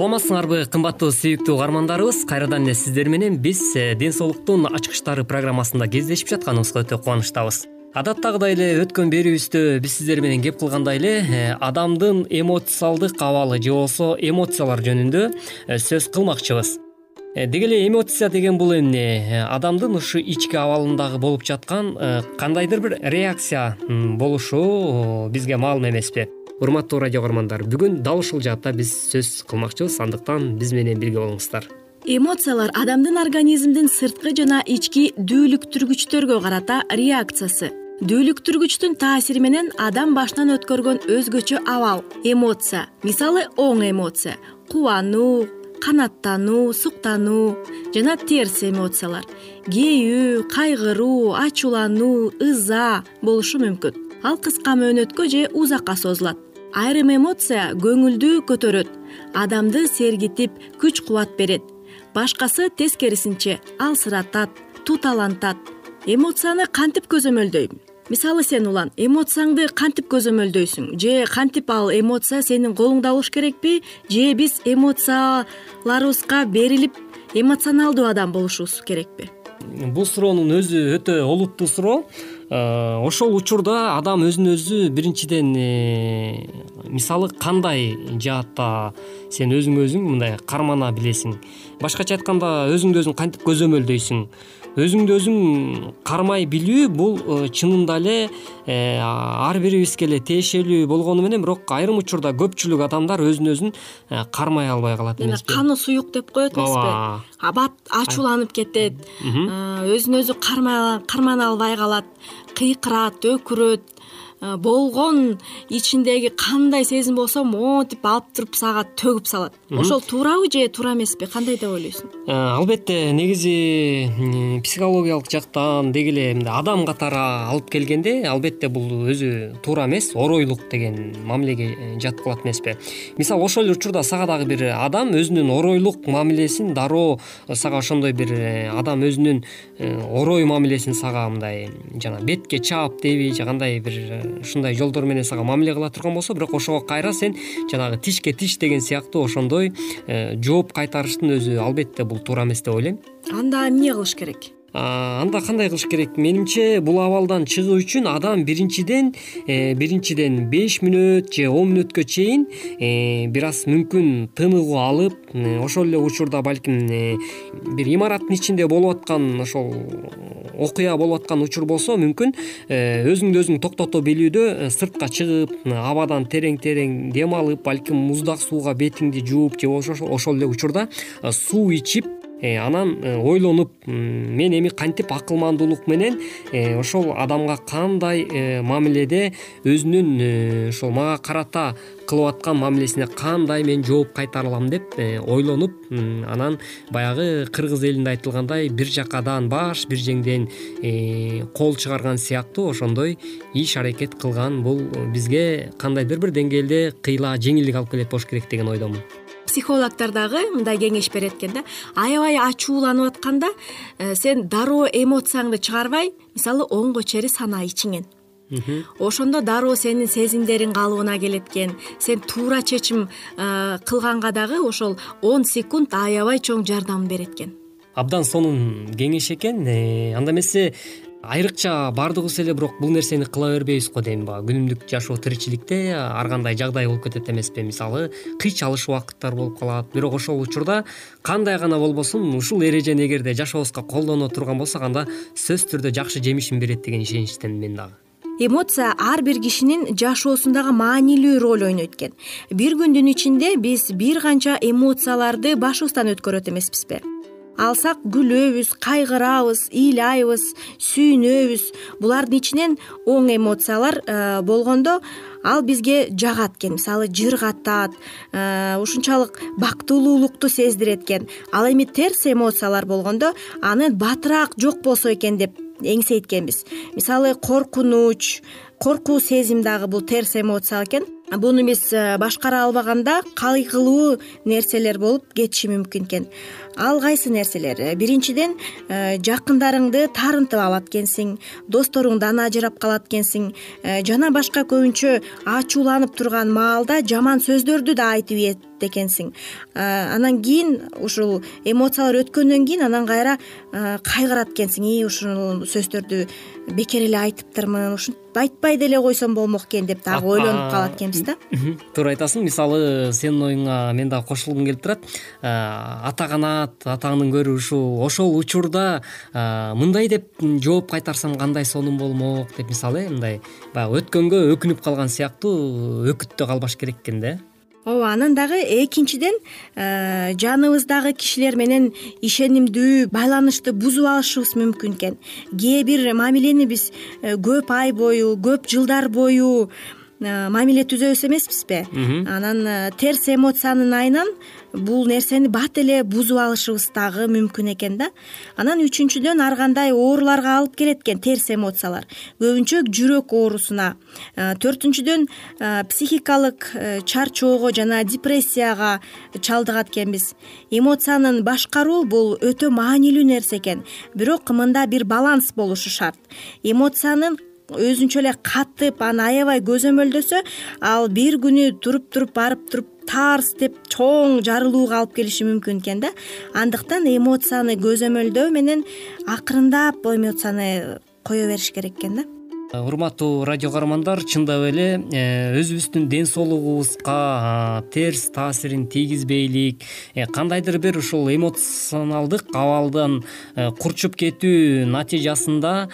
саламатсыңарбы кымбаттуу сүйүктүү угармандарыбыз. Кайрадан эле сиздер менен биз э, ден соолуктун ачкычтары программасында кездешип жатканыбызга өтө кубанычтабыз. Адаттагыдай эле өткөн берүүбүздө биз сиздер менен кеп кылгандай эле э, адамдын эмоциалдык абалы же болбосо эмоциялар жөнүндө э, сөз кылмакчыбыз. Деги эле эмоция деген бул эмне? Адамдын ушу ички абалындагы болуп жаткан кандайдыр бир реакция болушу бизге маалым эмеспи урматтуу радио каармандар бүгүн дал ушул жаатта биз сөз кылмакчыбыз андыктан биз менен бирге болуңуздар. Эмоциялар адамдын организмдин сырткы жана ички дүүлүктүргүчтөргө карата реакциясы. Дүүлүктүргүчтүн таасири менен адам башынан өткөргөн өзгөчө абал эмоция. Мисалы оң эмоция. Кубануу канааттануу суктануу жана терс эмоциялар. Кээүү кайгыруу ачуулануу ыза болушу мүмкүн. Ал кыска мөөнөткө же узакка созулат айрым эмоция көңүлдү көтөрөт адамды сергитип күч кубат берет. Башкасы тескерисинче алсыратат туталантат. Эмоцияны кантип көзөмөлдөйм? Мисалы сен улан эмоцияңды кантип көзөмөлдөйсүң? Же кантип ал эмоция сенин колуңда болуш керекпи? Же биз эмоцияларыбызга берилип эмоционалдуу адам болушубуз керекпи? Бул суроонун өзү өтө олуттуу суроо ошол учурда адам өзүн өзү биринчиден э, мисалы кандай жаатта сен өзүңө өзүң мындай кармана билесиң? Башкача айтканда өзүңдү өзүң кантип көзөмөлдөйсүң өзүңдү өзүң кармай билүү бул э, чынында эле э, ар бирибизге эле тиешелүү болгону менен бирок айрым учурда көпчүлүк адамдар өзүн өзүн э, кармай албай калат эмеспи? каны суюк деп коет эмеспи? Бат ачууланып кетет. Өзүн өзү кармана албай калат кыйкырат өкүрөт болгон ичиндеги кандай сезим болсо монтип алып туруп сага төгүп салат. Ошол туурабы же туура эмеспи? Кандай деп ойлойсуң? Э, албетте негизи психологиялык жактан деги эле мындай адам катары алып келгенде албетте бул өзү туура эмес оройлук деген мамилеге э, жаткылат эмеспи. Мисалы ошол эле учурда сага дагы бир адам өзүнүн оройлук мамилесин дароо сага ошондой бир адам өзүнүн орой мамилесин сага мындай жана бетке чаап деби же кандай бир ушундай жолдор менен сага мамиле кыла турган болсо бирок ошого кайра сен жанагы тишке тиш деген сыяктуу ошондой э, жооп кайтарыштын өзү албетте бул туура эмес деп ойлойм. Анда эмне кылыш керек анда кандай кылыш керек? Менимче бул абалдан чыгуу үчүн адам биринчиден э, биринчиден беш мүнөт же он мүнөткө чейин э, бир аз мүмкүн тыныгуу алып э, ошол эле учурда балким бир имараттын ичинде болуп аткан ошол окуя болуп аткан учур болсо мүмкүн өзүңдү өзүң токтото билүүдө сыртка чыгып абадан терең терең дем алып балким муздак сууга бетиңди жууп же болбосо ошол эле учурда суу ичип э, анан э, ойлонуп мен эми кантип акылмандуулук менен ошол адамга кандай мамиледе өзүнүн ошол мага карата кылып аткан мамилесине кандай мен жооп кайтара алам деп ойлонуп анан баягы кыргыз элинде айтылгандай бир жакадан баш бир жеңден кол чыгарган сыяктуу ошондой иш аракет кылган бул бизге кандайдыр бир деңгээлде кыйла жеңилдик алып келет болуш керек деген ойдомун психологдор дагы мындай кеңеш берет экен да. Аябай ачууланып атканда э, сен дароо эмоцияңды чыгарбай мисалы оңго чейи санаа ичиңен. Ошондо дароо сенин сезимдериң калыбына келет экен. Сен туура чечим э, кылганга дагы ошол он секунд аябай чоң жардам берет экен. Абдан сонун кеңеш экен. Э, анда эмесе айрыкча баардыгыбыз эле бирок бул нерсени кыла бербейбиз го дейм баягы күнүмдүк жашоо тиричиликте ар кандай жагдай болуп кетет эмеспи? Мисалы кыйчалыш убакыттар болуп калат. Бирок ошол учурда кандай гана болбосун ушул эрежени эгерде жашообузга колдоно турган болсок анда сөзсүз түрдө жакшы жемишин берет деген ишеничтемин мен дагы. Эмоция ар бир кишинин жашоосундагы маанилүү роль ойнойт экен. Бир күндүн ичинде биз бир канча эмоцияларды башыбыздан өткөрөт эмеспизби алсак күлөбүз кайгырабыз ыйлайбыз сүйүнөбүз. Булардын ичинен оң эмоциялар э, болгондо ал бизге жагат экен. Мисалы жыргатат э, ушунчалык бактылуулукту сездирет экен. Ал эми терс эмоциялар болгондо аны батыраак жок болсо экен деп эңсейткенбиз мисалы коркунуч коркуу сезим дагы бул терс эмоция экен буну биз э, башкара албаганда кайгылуу нерселер болуп кетиши мүмкүн экен. Ал кайсы нерселер? Э, биринчиден э, жакындарыңды таарынтып алат экенсиң досторуңдан ажырап калат экенсиң жана башка көбүнчө ачууланып турган маалда жаман сөздөрдү да айтып ийет экенсиң. Анан кийин ушул эмоциялар өткөндөн кийин анан кайра кайгырат экенсиң. Ии ушул сөздөрдү бекер эле айтыптырмын ушинтип айтпай деле койсом болмок экен деп дагы ойлонуп калат экенбиз да? Туура айтасың. Мисалы сенин оюңа мен дагы кошулгум келип турат. Ата канат атаңдын көрү ушул ошол учурда мындай деп жооп кайтарсам кандай сонун болмок деп мисалы э мындай баягы өткөнгө өкүнүп калган сыяктуу өкүттө калбаш керек экен да? Э ооба анан дагы экинчиден э, жаныбыздагы кишилер менен ишенимдүү байланышты бузуп алышыбыз мүмкүн экен. Кээ бир мамилени биз э, көп ай бою көп жылдар бою Э, мамиле түзөбүз эмеспизби? Анан э, терс эмоциянын айынан бул нерсени бат эле бузуп алышыбыз дагы мүмкүн экен да. Анан үчүнчүдөн ар кандай ооруларга алып келет экен терс эмоциялар. Көбүнчө жүрөк оорусуна. Э, төртүнчүдөн психикалык чарчоого жана депрессияга чалдыгат экенбиз. Эмоциянын башкаруу бул өтө маанилүү нерсе экен. Бирок мында бир баланс болушу шарт. Эмоциянын өзүнчө эле катып аны аябай көзөмөлдөсө ал бир күнү туруп туруп барып туруп тарс деп чоң жарылууга алып келиши мүмкүн экен да. Андыктан эмоцияны көзөмөлдөө менен акырындап эмоцияны кое бериш керек экен да урматтуу радио каармандар чындап эле э, өзүбүздүн ден соолугубузга терс таасирин тийгизбейлик. Э, кандайдыр бир ушул эмоционалдык абалдан э, курчуп кетүү натыйжасында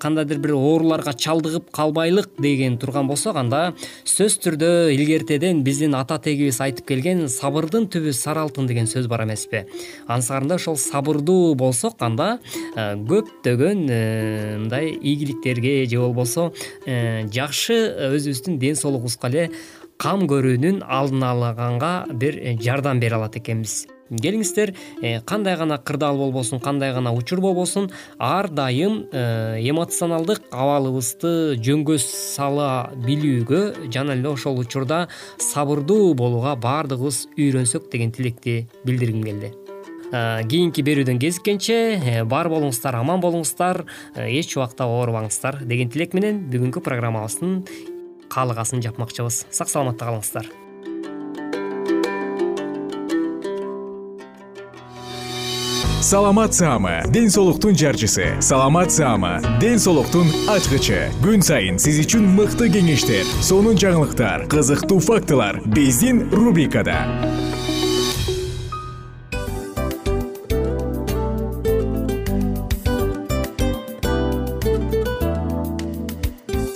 кандайдыр бир ооруларга чалдыгып калбайлык деген турган болсок анда сөзсүз түрдө илгертеден биздин ата тегибиз айтып келген сабырдын түбү сары алтын деген сөз бар эмеспи анысыкарында ошол сабырдуу болсок анда көптөгөн мындай ийгиликтерге же болбосо э, жакшы өзүбүздүн ден соолугубузга эле кам көрүүнүн алдын алганга бир э, жардам бере алат экенбиз. Келиңиздер э, кандай гана кырдаал болбосун кандай гана учур болбосун ар дайым эмоционалдык абалыбызды жөнгө сала билүүгө жана эле ошол учурда сабырдуу болууга баардыгыбыз үйрөнсөк деген тилекти билдиргим келди кийинки берүүдөн кезиккенче э, бар болуңуздар аман болуңуздар э, эч убакта оорубаңыздар деген тилек менен бүгүнкү программабыздын каалыгасын жапмакчыбыз. Сак саламатта калыңыздар. Саламат саама ден соолуктун жарчысы. Саламат саама ден соолуктун ачкычы. Күн сайын сиз үчүн мыкты кеңештер сонун жаңылыктар кызыктуу фактылар. Биздин рубрикада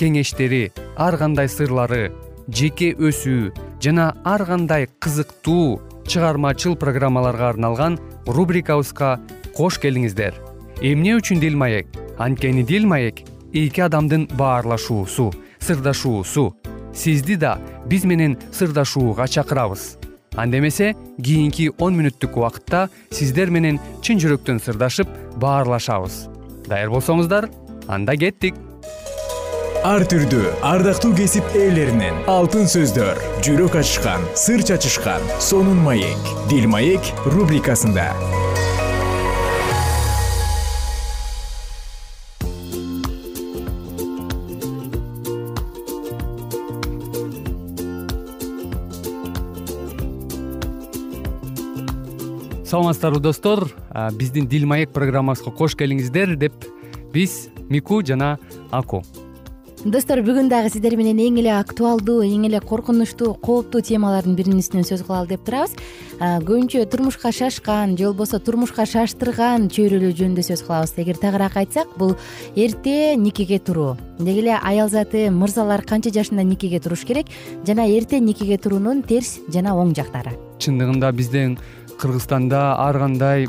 кеңештери ар кандай сырлары жеке өсүү жана ар кандай кызыктуу чыгармачыл программаларга арналган рубрикабызга кош келиңиздер. Эмне үчүн дил маек? Анткени дил маек эки адамдын баарлашуусу сырдашуусу. Сизди да биз менен сырдашууга чакырабыз. Анда эмесе кийинки он мүнөттүк убакытта сиздер менен чын жүрөктөн сырдашып баарлашабыз. Даяр болсоңуздар анда кеттик ар түрдүү ардактуу кесип ээлеринен. Алтын сөздөр жүрөк ачышкан сыр чачышкан сонун маек. Дил маек рубрикасында. Саламатсыздарбы достор? Биздин дил маек программабызга кош келиңиздер деп биз мику жана аку достор бүгүн дагы сиздер менен эң эле актуалдуу эң эле коркунучтуу кооптуу темалардын биринин үстүнөн сөз кылалы деп турабыз. Көбүнчө турмушка шашкан же болбосо турмушка шаштырган чөйрөлөр жөнүндө сөз кылабыз. Эгер тагыраак айтсак бул эрте никеге туруу? Деги эле аял заты мырзалар канча жашында никеге туруш керек? Жана эрте никеге туруунун терс жана оң жактары? Чындыгында биздин кыргызстанда ар кандай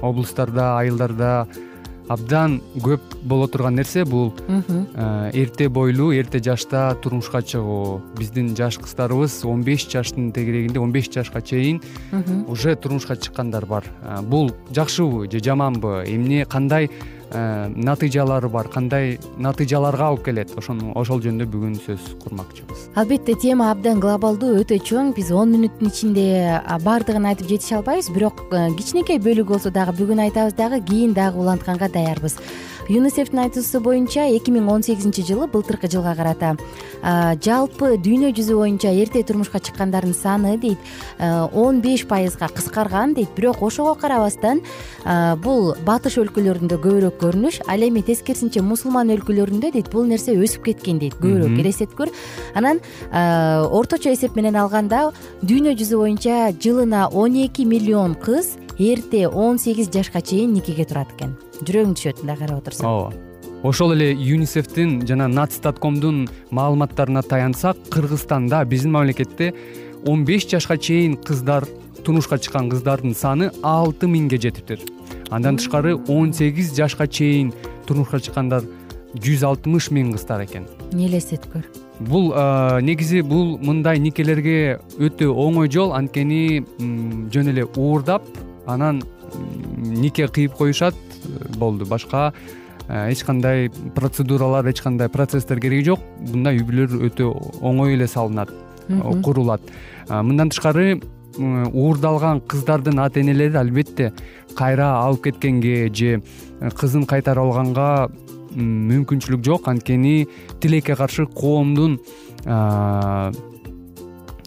облустарда айылдарда абдан көп боло турган нерсе бул эрте бойлуу эрте жашта турмушка чыгуу. Биздин жаш кыздарыбыз он беш жаштын тегерегинде он беш жашка чейин уже турмушка чыккандар бар. Бул жакшыбы же жаманбы? Эмне кандай Э, натыйжалары бар. Кандай натыйжаларга алып келет? Ошону ошол жөнүндө бүгүн сөз курмакчыбыз. Албетте тема абдан глобалдуу өтө чоң. Биз он мүнөттүн ичинде баардыгын айтып жетише албайбыз. Бирок э, кичинекей бөлүгү болсо дагы бүгүн айтабыз дагы кийин дагы улантканга даярбыз юнисефтин айтуусу боюнча эки миң он сегизинчи жылы былтыркы жылга карата жалпы дүйнө жүзү боюнча эрте турмушка чыккандардын саны дейт он беш пайызга кыскарган дейт. Бирок ошого карабастан бул батыш өлкөлөрүндө көбүрөөк көрүнүш ал эми тескерисинче мусулман өлкөлөрүндө дейт бул нерсе өсүп кеткен дейт көбүрөөк элестеткүр анан орточо эсеп менен алганда дүйнө жүзү боюнча жылына он эки миллион кыз эрте он сегиз жашка чейин никеге турат экен жүрөгүң түшөт мындай карап отурсаң ооба. Ошол эле юнисефтин жана нацдаткомдун маалыматтарына таянсак кыргызстанда биздин мамлекетте он беш жашка чейин кыздар турмушка чыккан кыздардын саны алты миңге жетиптир андан тышкары он сегиз жашка чейин турмушка чыккандар жүз алтымыш миң кыздар экен. Элестеткүр бул негизи бул мындай никелерге өтө оңой жол анткени жөн эле уурдап анан нике кыйып коюшат болду. Башка э, эч кандай процедуралар эч кандай процесстер кереги жок. Мындай үй бүлөлөр өтө оңой эле салынат курулат. Мындан тышкары уурдалган кыздардын ата энелери албетте кайра алып кеткенге же э, кызын кайтарып алганга мүмкүнчүлүк жок. Анткени тилекке каршы коомдун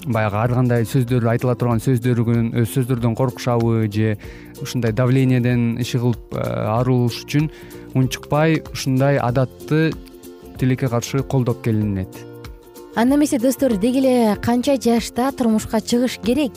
баягы ар кандай сөздөр айтыла турган сөздөргөн э, сөздөрдөн коркушабы же ушундай давлениеден иши кылып э, арылыш үчүн унчукпай ушундай адатты тилекке каршы колдоп келинет анда эмесе достор деги эле канча жашта турмушка чыгыш керек?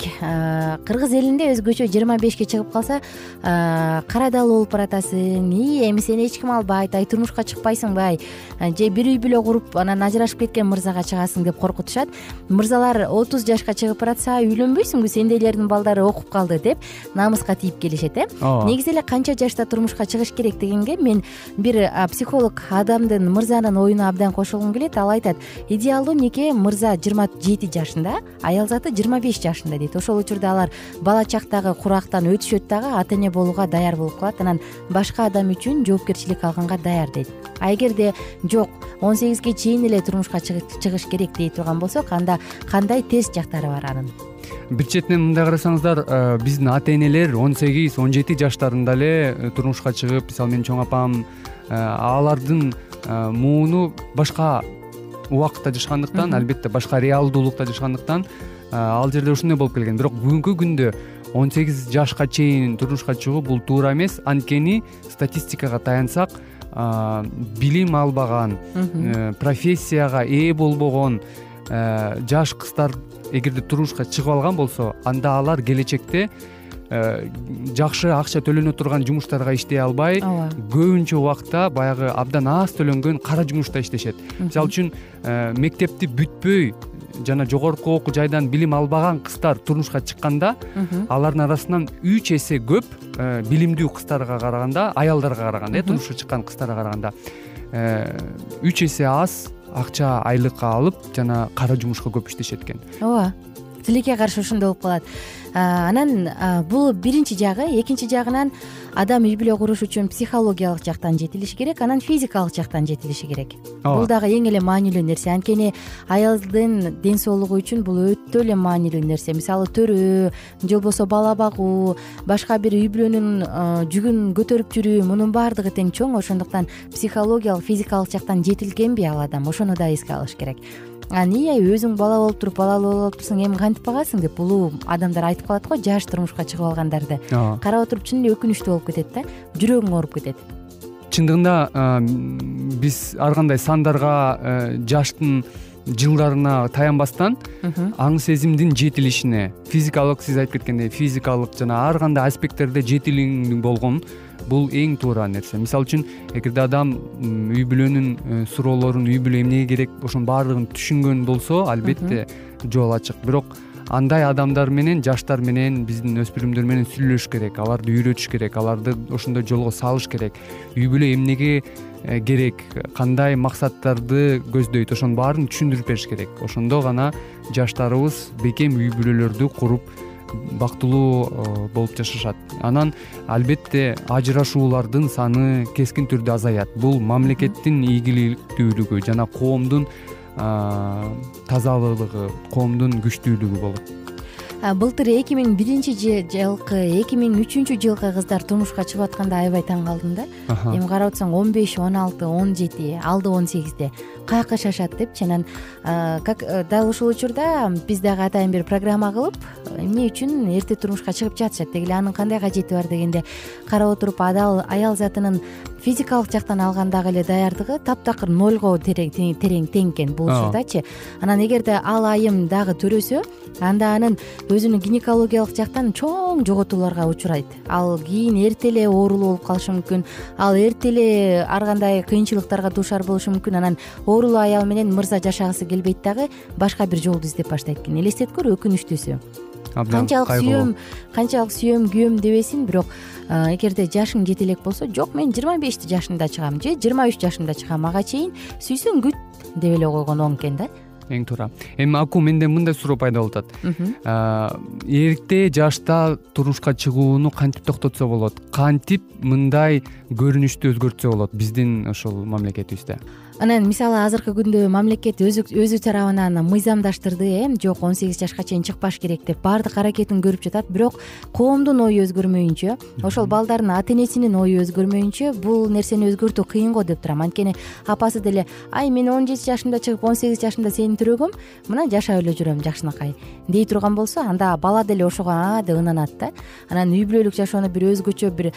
Кыргыз элинде өзгөчө жыйырма бешке чыгып калса карадал болуп баратасың. Ии эми сени эч ким албайт ай турмушка чыкпайсыңбы ай же бир үй бүлө куруп анан ажырашып кеткен мырзага чыгасың деп коркутушат. Мырзалар отуз жашка чыгып баратса үйлөнбөйсүңбү сендейлердин балдары окуп калды деп намыска тийип келишет э? Ооба. Негизи эле канча жашта турмушка чыгыш керек дегенге мен бир психолог адамдын мырзанын оюна абдан кошулгум келет. Ал айтат идеалдуу мырза жыйырма жети жашында аял заты жыйырма беш жашында дейт. Ошол учурда алар бала чактагы курактан өтүшөт дагы ата эне болууга даяр болуп калат. Анан башка адам үчүн жоопкерчилик алганга даяр дейт. А эгерде жок он сегизге чейин эле турмушка чыгыш керек дей турган болсок анда кандай терс жактары бар анын? Бир четинен мындай карасаңыздар э, биздин ата энелер он сегиз он жети жаштарында эле э, турмушка чыгып мисалы менин чоң апам э, алардын мууну башка убакытта жашагандыктан албетте башка реалдуулукта жашагандыктан ал жерде ушундай болуп келген. Бирок бүгүнкү күндө он сегиз жашка чейин турмушка чыгуу бул туура эмес. Анткени статистикага таянсак билим албаган э, профессияга ээ болбогон э, жаш кыздар эгерде турмушка чыгып алган болсо анда алар келечекте жакшы акча төлөнө турган жумуштарга иштей албай ооба. көбүнчө убакта баягы абдан аз төлөнгөн кара жумушта иштешет. Мисалы үчүн мектепти бүтпөй жана жогорку окуу жайдан билим албаган кыздар турмушка чыкканда алардын арасынан үч эсе көп э, билимдүү кыздарга караганда аялдарга караганда э турмушка чыккан кыздарга караганда э, үч эсе аз акча айлык алып жана кара жумушка көп иштешет экен. Ооба тилекке каршы ошондой болуп калат анан бул биринчи жагы экинчи жагынан адам үй бүлө куруш үчүн психологиялык жактан жетилиши керек анан физикалык жактан жетилиши керек. Ооба. Бул дагы эң эле маанилүү нерсе. Анткени аялдын ден соолугу үчүн бул өтө эле маанилүү нерсе. Мисалы төрөө же болбосо бала багуу башка бир үй бүлөнүн жүгүн көтөрүп жүрүү мунун баардыгы тең чоң. Ошондуктан психологиялык физикалык жактан жетилгенби ал адам. Ошону да эске алыш керек анан ии өзүң бала болуп туруп балалуу болуп турсуң эми кантип багасың деп? Улуу адамдар айтып калат го жаш турмушка чыгып алгандарды ооба. Карап отуруп чын эле өкүнүчтүү болуп кетет да жүрөгүң ооруп кетет. Чындыгында биз ар кандай сандарга э, жаштын жылдарына таянбастан аң сезимдин жетилишине физикалык сиз айтып кеткендей физикалык жана ар кандай аспекттерде жетилиң болгон бул эң туура нерсе. Мисалы үчүн эгерде адам үй бүлөнүн э, суроолорун үй бүлө эмнеге керек ошонун баардыгын түшүнгөн болсо албетте жол ачык. Бирок андай адамдар менен жаштар менен биздин өспүрүмдөр менен сүйлөшүш керек аларды үйрөтүш керек аларды ошондой жолго салыш керек. Үй бүлө эмнеге э, керек кандай максаттарды көздөйт ошонун баарын түшүндүрүп бериш керек. Ошондо гана жаштарыбыз бекем үй бүлөлөрдү куруп бактылуу э, болуп жашашат. Анан албетте ажырашуулардын саны кескин түрдө азаят. Бул мамлекеттин ийгиликтүүлүгү жана коомдун тазалыгы коомдун күчтүүлүгү болот былтыр эки миң биринчи жылкы эки миң үчүнчү жылкы кыздар турмушка чыгып атканда аябай таң калдым да. Эми карап атсаң он беш он алты он жети алды он сегизде. Каяка шашат депчи анан как э, дал ушул учурда биз дагы атайын бир программа кылып эмне үчүн эрте турмушка чыгып жатышат? Деги эле анын кандай кажети бар? дегенде карап отуруп адал аял затынын физикалык жактан алгандагы эле даярдыгы таптакыр нольго терең тең экен. Бул учурдачы анан эгерде ал айым дагы төрөсө анда анын өзүнүн гинекологиялык жактан чоң жоготууларга учурайт. Ал кийин эрте эле оорулуу болуп калышы мүмкүн. Ал эрте эле ар кандай кыйынчылыктарга дуушар болушу мүмкүн. Анан оорулуу аял менен мырза жашагысы келбейт дагы башка бир жолду издеп баштайт экен. Элестетип көр өкүнүчтүүсү. Канчалык сүйөм канчалык сүйөм күйөм дебесин бирок эгерде жашың жете элек болсо жок мен жыйырма беш жашымда чыгам же жыйырма үч жашымда чыгам. Ага чейин сүйсөң күт деп эле койгон оң экен да эң туура. Эми аку менде мындай суроо пайда болуп атат эрте жашта турмушка чыгууну кантип токтотсо болот? Кантип мындай көрүнүштү өзгөртсө болот? Биздин ушул мамлекетибизде анан мисалы азыркы күндө мамлекет өзү тарабынан мыйзамдаштырды э? Жок он сегиз жашка чейин чыкпаш керек деп. Баардык аракетин көрүп жатат бирок коомдун ою өзгөрмөйүнчө. Ошол балдардын ата энесинин ою өзгөрмөйүнчө бул нерсени өзгөртүү кыйын го деп турам. Анткени апасы деле ай мен он жети жашымда чыгып он сегиз жашымда сени төрөгөм мына жашап эле жүрөм жакшынакай дей турган болсо анда бала деле ошого а деп ынанат да. Анан үй бүлөлүк жашоону бир өзгөчө бир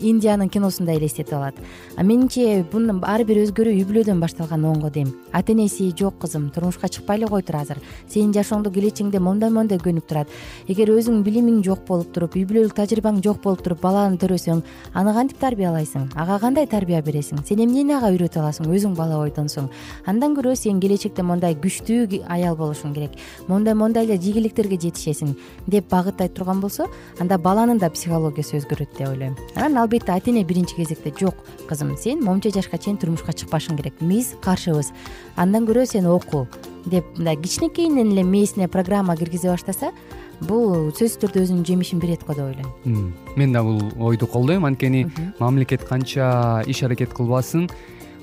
индиянын киносундай элестетип алат. Менимче бунун ар бир өзгөрүү үй бүлө башталган оңго дейм ата энеси жок кызым турмушка чыкпай эле кой тур азыр. Сенин жашооңдо келечегиңде моундай моундай көнүп турат. Эгер өзүңн билимиң жок болуп туруп үй бүлөлүк тажрыйбаң жок болуп туруп баланы төрөсөң аны кантип тарбиялайсың ага кандай тарбия бересиң? Сен эмнени ага үйрөтө аласың өзүң бала бойдонсуң андан көрө сен келечекте мондай күчтүү аял болушуң керек. Мондай мондай эле ийгиликтерге жетишесиң деп багыттай турган болсо анда баланын да психологиясы өзгөрөт деп ойлойм. Анан албетте ата эне биринчи кезекте жок кызым. Сен моунча жашка чейин турмушка чыкпашың керек биз каршыбыз. Андан көрө сен оку деп мындай кичинекейинен эле мээсине программа киргизе баштаса бул сөзсүз түрдө өзүнүн жемишин берет го деп ойлойм. Мен да бул ойду колдойм. Анткени мамлекет канча иш аракет кылбасын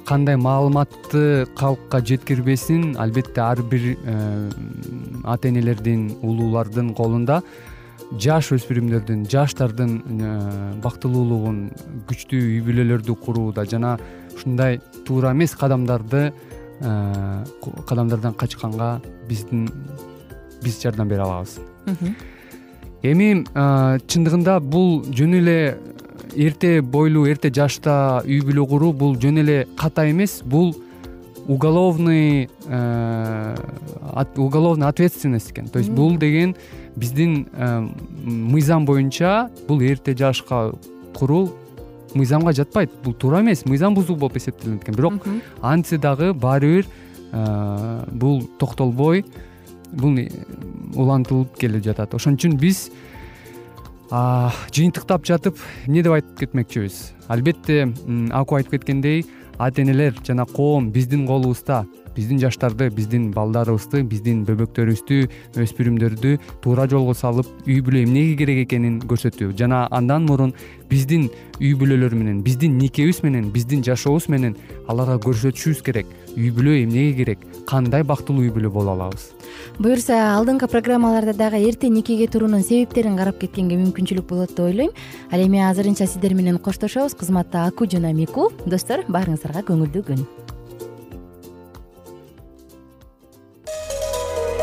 кандай маалыматты калкка жеткирбесин албетте ар бир э, ата энелердин улуулардын колунда жаш өспүрүмдөрдүн жаштардын э, бактылуулугун күчтүү үй бүлөлөрдү курууда жана ушундай туура эмес кадамдарды э, кадамдардан качканга биздин биз жардам бере алабыз. Эми чындыгында бул жөн эле эрте бойлуу эрте жашта үй бүлө куруу бул жөн эле ката эмес. Бул уголовный уголовный ответственность экен. То есть бул деген биздин мыйзам боюнча бул эрте жашка куруу мыйзамга жатпайт. Бул туура эмес мыйзам бузуу болуп эсептелинет экен. Бирок антсе дагы баары бир бул токтолбой бул улантылып келе жатат. Ошон үчүн биз жыйынтыктап жатып эмне деп айтып кетмекчибиз? Албетте аку айтып кеткендей ата энелер жана коом биздин колубузда биздин жаштарды биздин балдарыбызды биздин бөбөктөрүбүздү өспүрүмдөрдү туура жолго салып үй бүлө эмнеге керек экенин көрсөтүү. Жана андан мурун биздин үй бүлөлөр менен биздин никебиз менен биздин жашообуз менен аларга көрсөтүшүбүз керек. Үй бүлө эмнеге керек? Кандай бактылуу үй бүлө боло алабыз? Буюрса алдыңкы программаларда дагы эрте никеге туруунун себептерин карап кеткенге мүмкүнчүлүк болот деп ойлойм. Ал эми азырынча сиздер менен коштошобуз. Кызматта аку жана мику. Достор баарыңыздарга көңүлдүү күн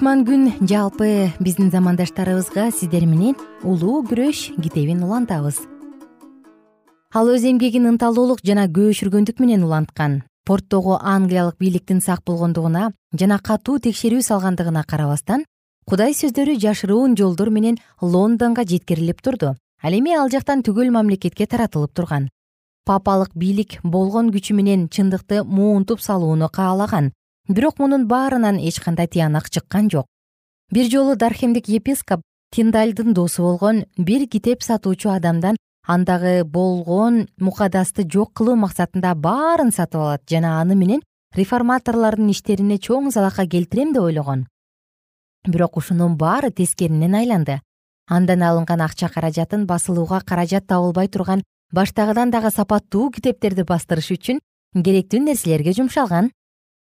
кутман күн жалпы биздин замандаштарыбызга сиздер менен улуу күрөш китебин улантабыз. Ал өз эмгегин ынталуулук жана көөшүргөндүк менен уланткан порттогу англиялык бийликтин сак болгондугуна жана катуу текшерүү салгандыгына карабастан кудай сөздөрү жашыруун жолдор менен лондонго жеткирилип турду. Ал эми ал жактан түгөл мамлекетке таратылып турган. Папалык бийлик болгон күчү менен чындыкты муунтуп салууну каалаган бирок мунун баарынан эч кандай тыянак чыккан жок. Бир жолу дархемдик епископ тиндальдын досу болгон бир китеп сатуучу адамдан андагы болгон мукадасты жок кылуу максатында баарын сатып алат жана аны менен реформаторлордун иштерине чоң залака келтирем деп ойлогон. Бирок ушунун баары тескеринен айланды. Андан алынган акча каражатын басылууга каражат табылбай турган баштагыдан дагы сапаттуу китептерди бастырыш үчүн керектүү нерселерге жумшалган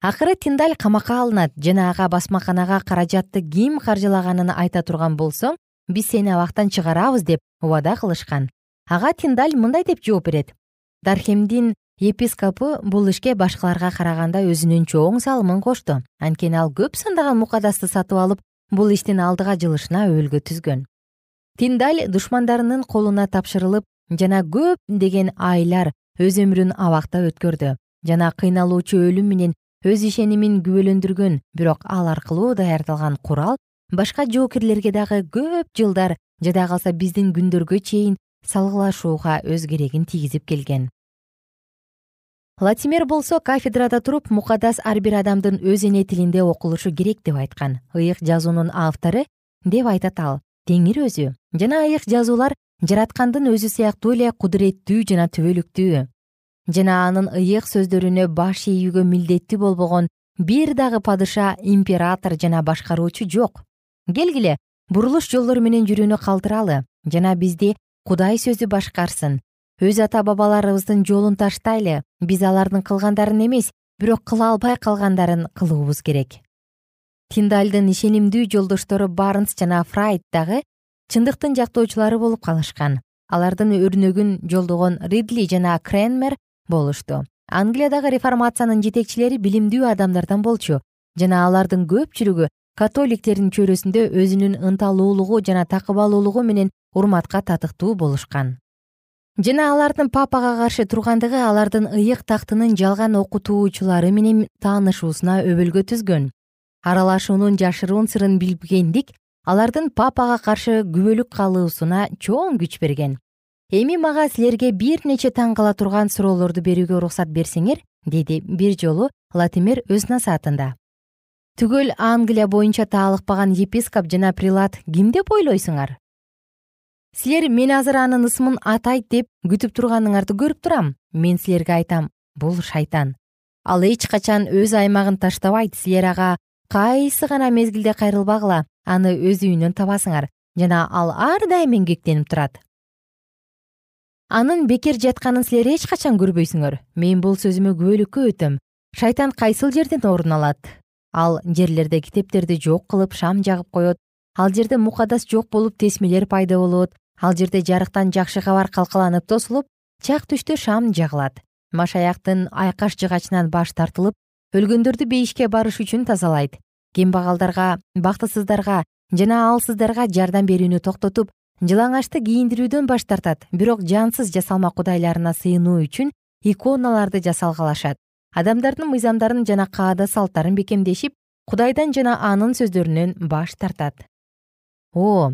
акыры тиндаль камакка алынат жана ага басмаканага каражатты ким каржылаганын айта турган болсоң биз сени абактан чыгарабыз деп убада кылышкан. Ага тиндаль мындай деп жооп берет. Дархемдин епископу бул ишке башкаларга караганда өзүнүн чоң салымын кошту анткени ал көп сандаган мукадасты сатып алып бул иштин алдыга жылышына өбөлгө түзгөн. Тиндаль душмандарынын колуна тапшырылып жана көпдеген айлар өз өмүрүн абакта өткөрдү. Жана кыйналуучу өлүм менен өз ишенимин күбөлөндүргөн. Бирок ал аркылуу даярдалган курал башка жоокерлерге дагы көп жылдар жада калса биздин күндөргө чейин салгылашууга өз керегин тийгизип келген. Латимер болсо кафедрада туруп мукадас ар бир адамдын өз эне тилинде окулушу керек деп айткан. Ыйык жазуунун автору деп айтат ал. Теңир өзү. Жана ыйык жазуулар жараткандын өзү сыяктуу эле кудуреттүү жана түбөлүктүү жана анын ыйык сөздөрүнө баш ийүүгө милдеттүү болбогон бир дагы падыша император жана башкаруучу жок. Келгиле бурулуш жолдор менен жүрүүнү калтыралы жана бизди кудай сөзү башкарсын. Өз ата бабаларыбыздын жолун таштайлы биз алардын кылгандарын эмес бирок кыла албай калгандарын кылуубуз керек. Тиндальдын ишенимдүү жолдоштору барнс жана фрайд дагы чындыктын жактоочулары болуп калышкан. Алардын өрнөгүн жолдогон ридли жана кренмер болушту. Англиядагы реформациянын жетекчилери билимдүү адамдардан болчу. Жана алардын көпчүлүгү католиктердин чөйрөсүндө өзүнүн ынталуулугу жана такыбалуулугу менен урматка татыктуу болушкан. Жана алардын папага каршы тургандыгы алардын ыйык тактынын жалган окутуучулары менен таанышуусуна өбөлгө түзгөн. Аралашуунун жашыруун сырын билбегендик алардын папага каршы күбөлүк кылуусуна чоң күч берген эми мага силерге бир нече таң кала турган суроолорду берүүгө уруксат берсеңер деди бир жолу латимер өз насаатында. Түгөл англия боюнча таалыкпаган епископ жана прилат ким деп ойлойсуңар силер мен азыр анын ысмын атайт деп күтүп турганыңарды көрүп турам. Мен силерге айтам бул шайтан ал эч качан өз аймагын таштабайт силер ага кайсы гана мезгилде кайрылбагыла аны өз үйүнөн табасыңар. Жана ал ар дайым эмгектенип турат анын бекер жатканын силер эч качан көрбөйсүңөр. Мен бул сөзүмө күбөлүккө өтөм. Шайтан кайсыл жерден орун алат? Ал жерлерде китептерди жок кылып шам жагып коет. Ал жерде мукадас жок болуп тесмелер пайда болот. Ал жерде жарыктан жакшы кабар калкаланып тосулуп чак түштө шам жагылат. Машаяктын айкаш жыгачынан баш тартылып өлгөндөрдү бейишке барыш үчүн тазалайт. Кембагалдарга бактысыздарга жана алсыздарга жардам берүүнү токтотуп жылаңачты кийиндирүүдөн баш тартат бирок жансыз жасалма кудайларына сыйынуу үчүн иконаларды жасалгалашат. Адамдардын мыйзамдарын жана каада салттарын бекемдешип кудайдан жана анын сөздөрүнөн баш тартат. О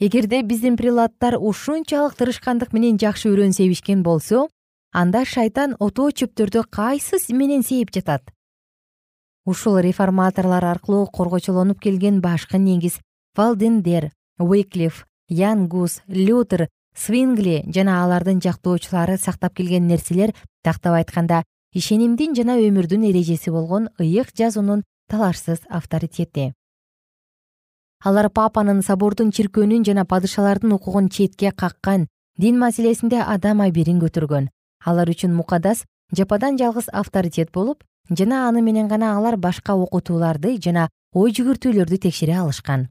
эгерде биздин прилаттар ушунчалык тырышкандык менен жакшы үрөн себишкен болсо анда шайтан отоо чөптөрдү кайсы менен сээп жатат? Ушул реформаторлор аркылуу коргочолонуп келген башкы негиз валдендер уэклиф янгус лютер свингли жана алардын жактоочулары сактап келген нерселер тактап айтканда ишенимдин жана өмүрдүн эрежеси болгон ыйык жазуунун талашсыз авторитети. Алар папанын собордун чиркөөнүн жана падышалардын укугун четке каккан дин маселесинде адам абийирин көтөргөн. Алар үчүн мукадас жападан жалгыз авторитет болуп жана аны менен гана алар башка окутууларды жана ой жүгүртүүлөрдү текшере алышкан.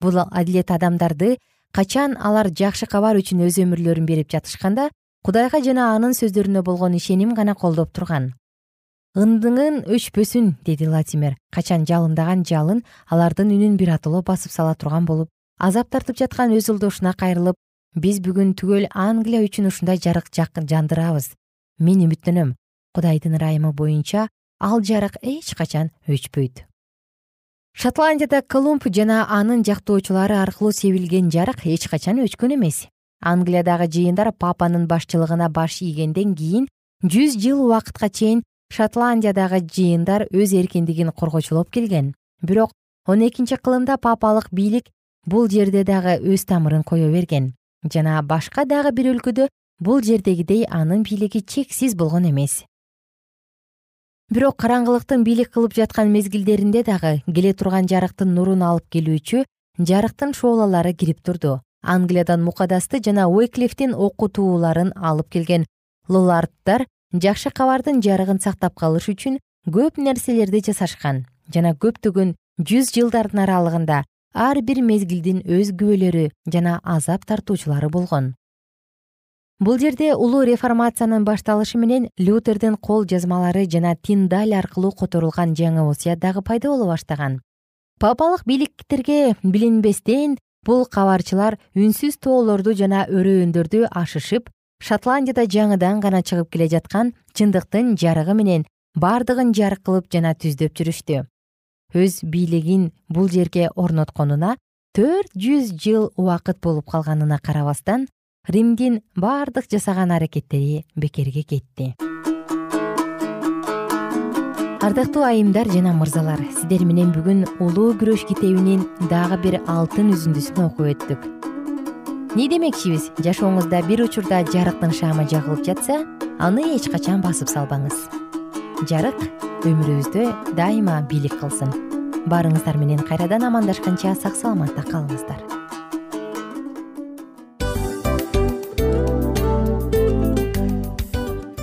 Бул адилет адамдарды качан алар жакшы кабар үчүн өз өмүрлөрүн берип жатышканда кудайга жана анын сөздөрүнө болгон ишеним гана колдоп турган. Ындыңын өчпөсүн деди латимер. Качан жалындаган жалын алардын үнүн биротоло басып сала турган болуп азап тартып жаткан өз жолдошуна кайрылып биз бүгүн түгөл англия үчүн ушундай жарык жандырабыз. Мен үмүттөнөм. Кудайдын ырайымы боюнча ал жарык эч качан өчпөйт шотландияда колумб жана анын жактоочулары аркылуу себилген жарык эч качан өчкөн эмес. Англиядагы жыйындар папанын башчылыгына баш ийгенден кийин жүз жыл убакытка чейин шотландиядагы жыйындар өз эркиндигин коргочулоп келген. Бирок он экинчи кылымда папалык бийлик бул жерде дагы өз тамырын кое берген жана башка дагы бир өлкөдө бул жердегидей анын бийлиги чексиз болгон эмес бирок караңгылыктын бийлик кылып жаткан мезгилдеринде дагы келе турган жарыктын нурун алып келүүчү жарыктын шоолалары кирип турду. Англиядан мукадасты жана уэклифтин окутууларын алып келген лларддар жакшы кабардын жарыгын сактап калыш үчүн көп нерселерди жасашкан жана көптөгөн жүз жылдардын аралыгында ар бир мезгилдин өз күбөлөрү жана азап тартуучулары болгон бул жерде улуу реформациянын башталышы менен лютердин кол жазмалары жана тиндаль аркылуу которулган жаңы осуят дагы пайда боло баштаган. Папалык бийликтерге билинбестен бул кабарчылар үнсүз тоолорду жана өрөөндөрдү ашышып шотландияда жаңыдан гана чыгып келе жаткан чындыктын жарыгы менен бардыгын жарык кылып жана түздөп жүрүштү. Өз бийлигин бул жерге орнотконуна төрт жүз жыл убакыт болуп калганына карабастан римдин бардык жасаган аракеттери бекерге кетти. Ардактуу айымдар жана мырзалар сиздер менен бүгүн улуу күрөш китебинин дагы бир алтын үзүндүсүн окуп өттүк. Эмне демекчибиз? Жашооңузда бир учурда жарыктын шаамы жагылып жатса аны эч качан басып салбаңыз. Жарык өмүрүбүздө дайыма бийлик кылсын. Баарыңыздар менен кайрадан амандашканча сак саламатта калыңыздар